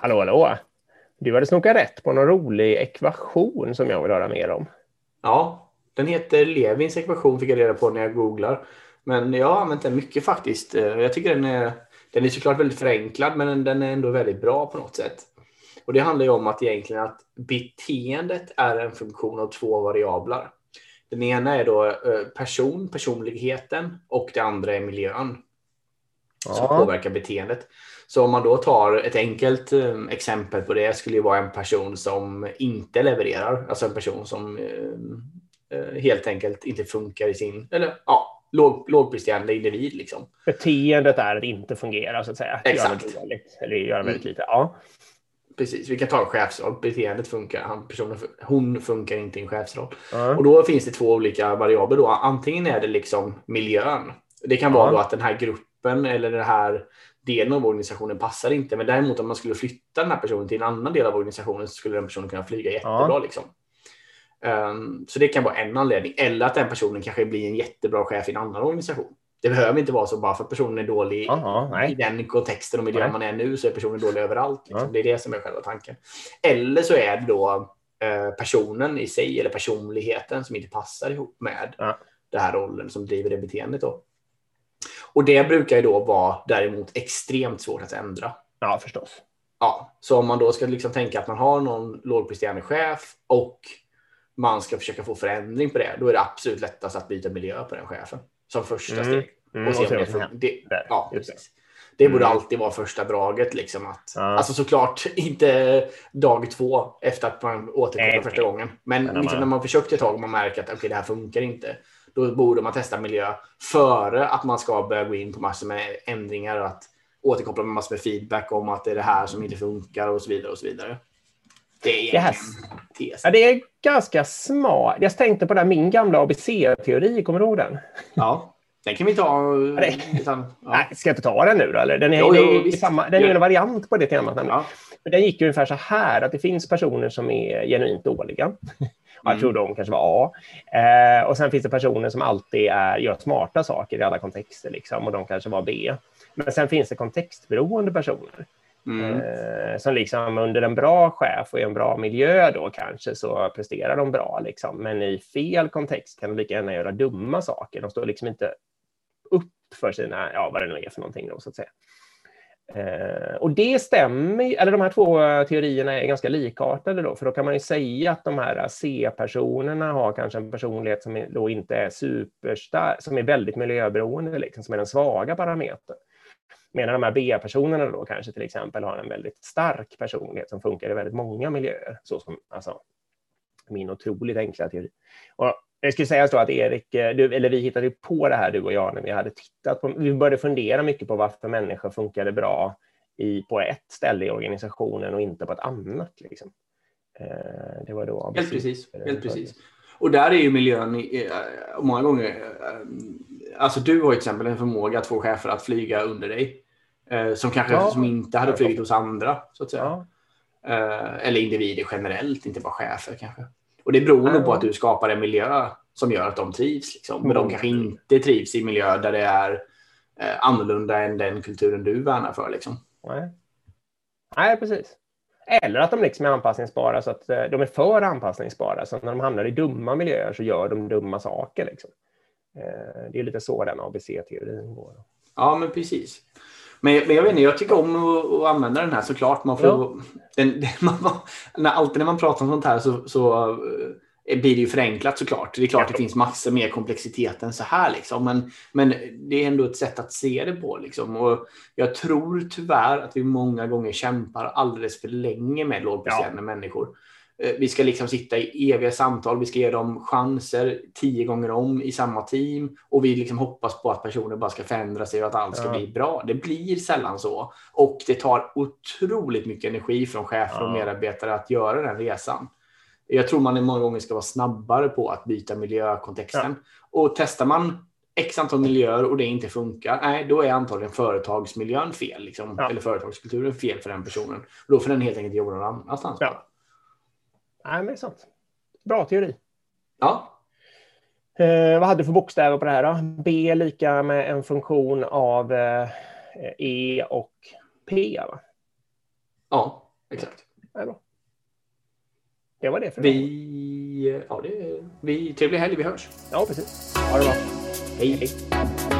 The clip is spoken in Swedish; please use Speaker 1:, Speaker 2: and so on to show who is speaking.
Speaker 1: Hallå, hallå! Du hade snokat rätt på någon rolig ekvation som jag vill höra mer om.
Speaker 2: Ja, den heter Levins ekvation fick jag reda på när jag googlar. Men jag har använt den mycket faktiskt. Eh, jag tycker den är, den är såklart väldigt förenklad, men den är ändå väldigt bra på något sätt. Och det handlar ju om att egentligen att beteendet är en funktion av två variabler. Den ena är då eh, person, personligheten och det andra är miljön ja. som påverkar beteendet. Så om man då tar ett enkelt eh, exempel på det skulle ju vara en person som inte levererar, alltså en person som eh, helt enkelt inte funkar i sin, eller ja, låg, lågpresterande individ. Liksom.
Speaker 1: Beteendet är att inte fungera så att säga.
Speaker 2: Exakt.
Speaker 1: Göra dåligt, eller göra väldigt mm. lite. Ja.
Speaker 2: Precis, vi kan ta en chefsroll. Beteendet funkar, han, personen, hon funkar inte i en chefsroll. Mm. Och då finns det två olika variabler. Då. Antingen är det liksom miljön. Det kan vara då att den här gruppen eller den här delen av organisationen passar inte. Men däremot om man skulle flytta den här personen till en annan del av organisationen så skulle den personen kunna flyga jättebra. Ja. Liksom. Um, så det kan vara en anledning. Eller att den personen kanske blir en jättebra chef i en annan organisation. Det behöver inte vara så bara för att personen är dålig Aha, i den kontexten och miljön man är nu så är personen dålig överallt. Liksom. Ja. Det är det som är själva tanken. Eller så är det då eh, personen i sig eller personligheten som inte passar ihop med ja. den här rollen som driver det beteendet. Då. Och det brukar ju då vara däremot extremt svårt att ändra.
Speaker 1: Ja, förstås.
Speaker 2: Ja, så om man då ska liksom tänka att man har någon lågpresterande chef och man ska försöka få förändring på det, då är det absolut lättast att byta miljö på den chefen som första mm. steg.
Speaker 1: Mm, och se om det,
Speaker 2: det, ja. Det borde mm. alltid vara första draget. Liksom att, ja. Alltså såklart inte dag två efter att man återkommer första gången. Men liksom när man försökt ett tag och man märker att okay, det här funkar inte. Då borde man testa miljö före att man ska börja gå in på massor med ändringar och att återkoppla med massor med feedback om att det är det här som inte funkar och så vidare och så vidare.
Speaker 1: Det är yes. Ja, det är ganska smart. Jag tänkte på det här, min gamla ABC-teori, kommer du ihåg den?
Speaker 2: Ja. Den kan vi ta.
Speaker 1: Utan, ja. Nej, ska jag inte ta den nu då? Eller? Den är, jo, jo, är, samma, den är en variant på det temat. Ja. Den gick ungefär så här att det finns personer som är genuint dåliga. Mm. Jag tror de kanske var A. Eh, och sen finns det personer som alltid är, gör smarta saker i alla kontexter liksom, och de kanske var B. Men sen finns det kontextberoende personer. Mm. Eh, som liksom under en bra chef och i en bra miljö då kanske så presterar de bra liksom. Men i fel kontext kan de lika gärna göra dumma saker. De står liksom inte upp för sina, ja vad det nu är för någonting då så att säga. Eh, och det stämmer, eller de här två teorierna är ganska likartade då, för då kan man ju säga att de här C-personerna har kanske en personlighet som då inte är superstark, som är väldigt miljöberoende, liksom, som är den svaga parametern. Medan de här B-personerna då kanske till exempel har en väldigt stark personlighet som funkar i väldigt många miljöer, så som alltså, min otroligt enkla teori. Och jag skulle säga så att Erik, eh, du, eller vi hittade på det här du och jag när vi hade tittat på, vi började fundera mycket på varför människor funkade bra i, på ett ställe i organisationen och inte på ett annat. Liksom. Eh, det var då
Speaker 2: helt precis. Helt precis. Och där är ju miljön många gånger, eh, alltså du har till exempel en förmåga att få chefer att flyga under dig. Som kanske ja. som inte hade flugit hos andra, så att säga. Ja. Eller individer generellt, inte bara chefer kanske. Och det beror nog på att du skapar en miljö som gör att de trivs. Liksom. Men de mm. kanske inte trivs i miljö där det är eh, annorlunda än den kulturen du värnar för. Liksom.
Speaker 1: Nej. Nej, precis. Eller att de liksom är anpassningsbara så att eh, de är för anpassningsbara. Så att när de hamnar i dumma miljöer så gör de dumma saker. Liksom. Eh, det är lite så den ABC-teorin går.
Speaker 2: Ja, men precis. Men, men jag vet inte, jag tycker om att, använda den här såklart. Man får, ja. den, man, när, alltid när man pratar om sånt här så, så uh, blir det ju förenklat såklart. Det är klart ja. det finns massor mer komplexitet än så här liksom. Men, men det är ändå ett sätt att se det på liksom. Och jag tror tyvärr att vi många gånger kämpar alldeles för länge med lågpresterande ja. människor. Eh, vi ska liksom sitta i eviga samtal, vi ska ge dem chanser tio gånger om i samma team och vi liksom hoppas på att personer bara ska förändra sig och att allt ska ja. bli bra. Det blir sällan så och det tar otroligt mycket energi från chefer och medarbetare att göra den resan. Jag tror man många gånger ska vara snabbare på att byta miljökontexten ja. och testar man x antal miljöer och det inte funkar, nej, då är antagligen företagsmiljön fel, liksom, ja. eller företagskulturen fel för den personen. Då får den helt enkelt jobba någon annanstans. Ja.
Speaker 1: Nej, men det är sant. Bra teori.
Speaker 2: Ja.
Speaker 1: Eh, vad hade du för bokstäver på det här då? B lika med en funktion av eh, E och P, va?
Speaker 2: Ja. Exakt.
Speaker 1: Det, bra. det var det för
Speaker 2: vi, ja, det, vi Trevlig helg, vi hörs.
Speaker 1: Ja, precis. Ha det bra.
Speaker 2: Hej. Hej.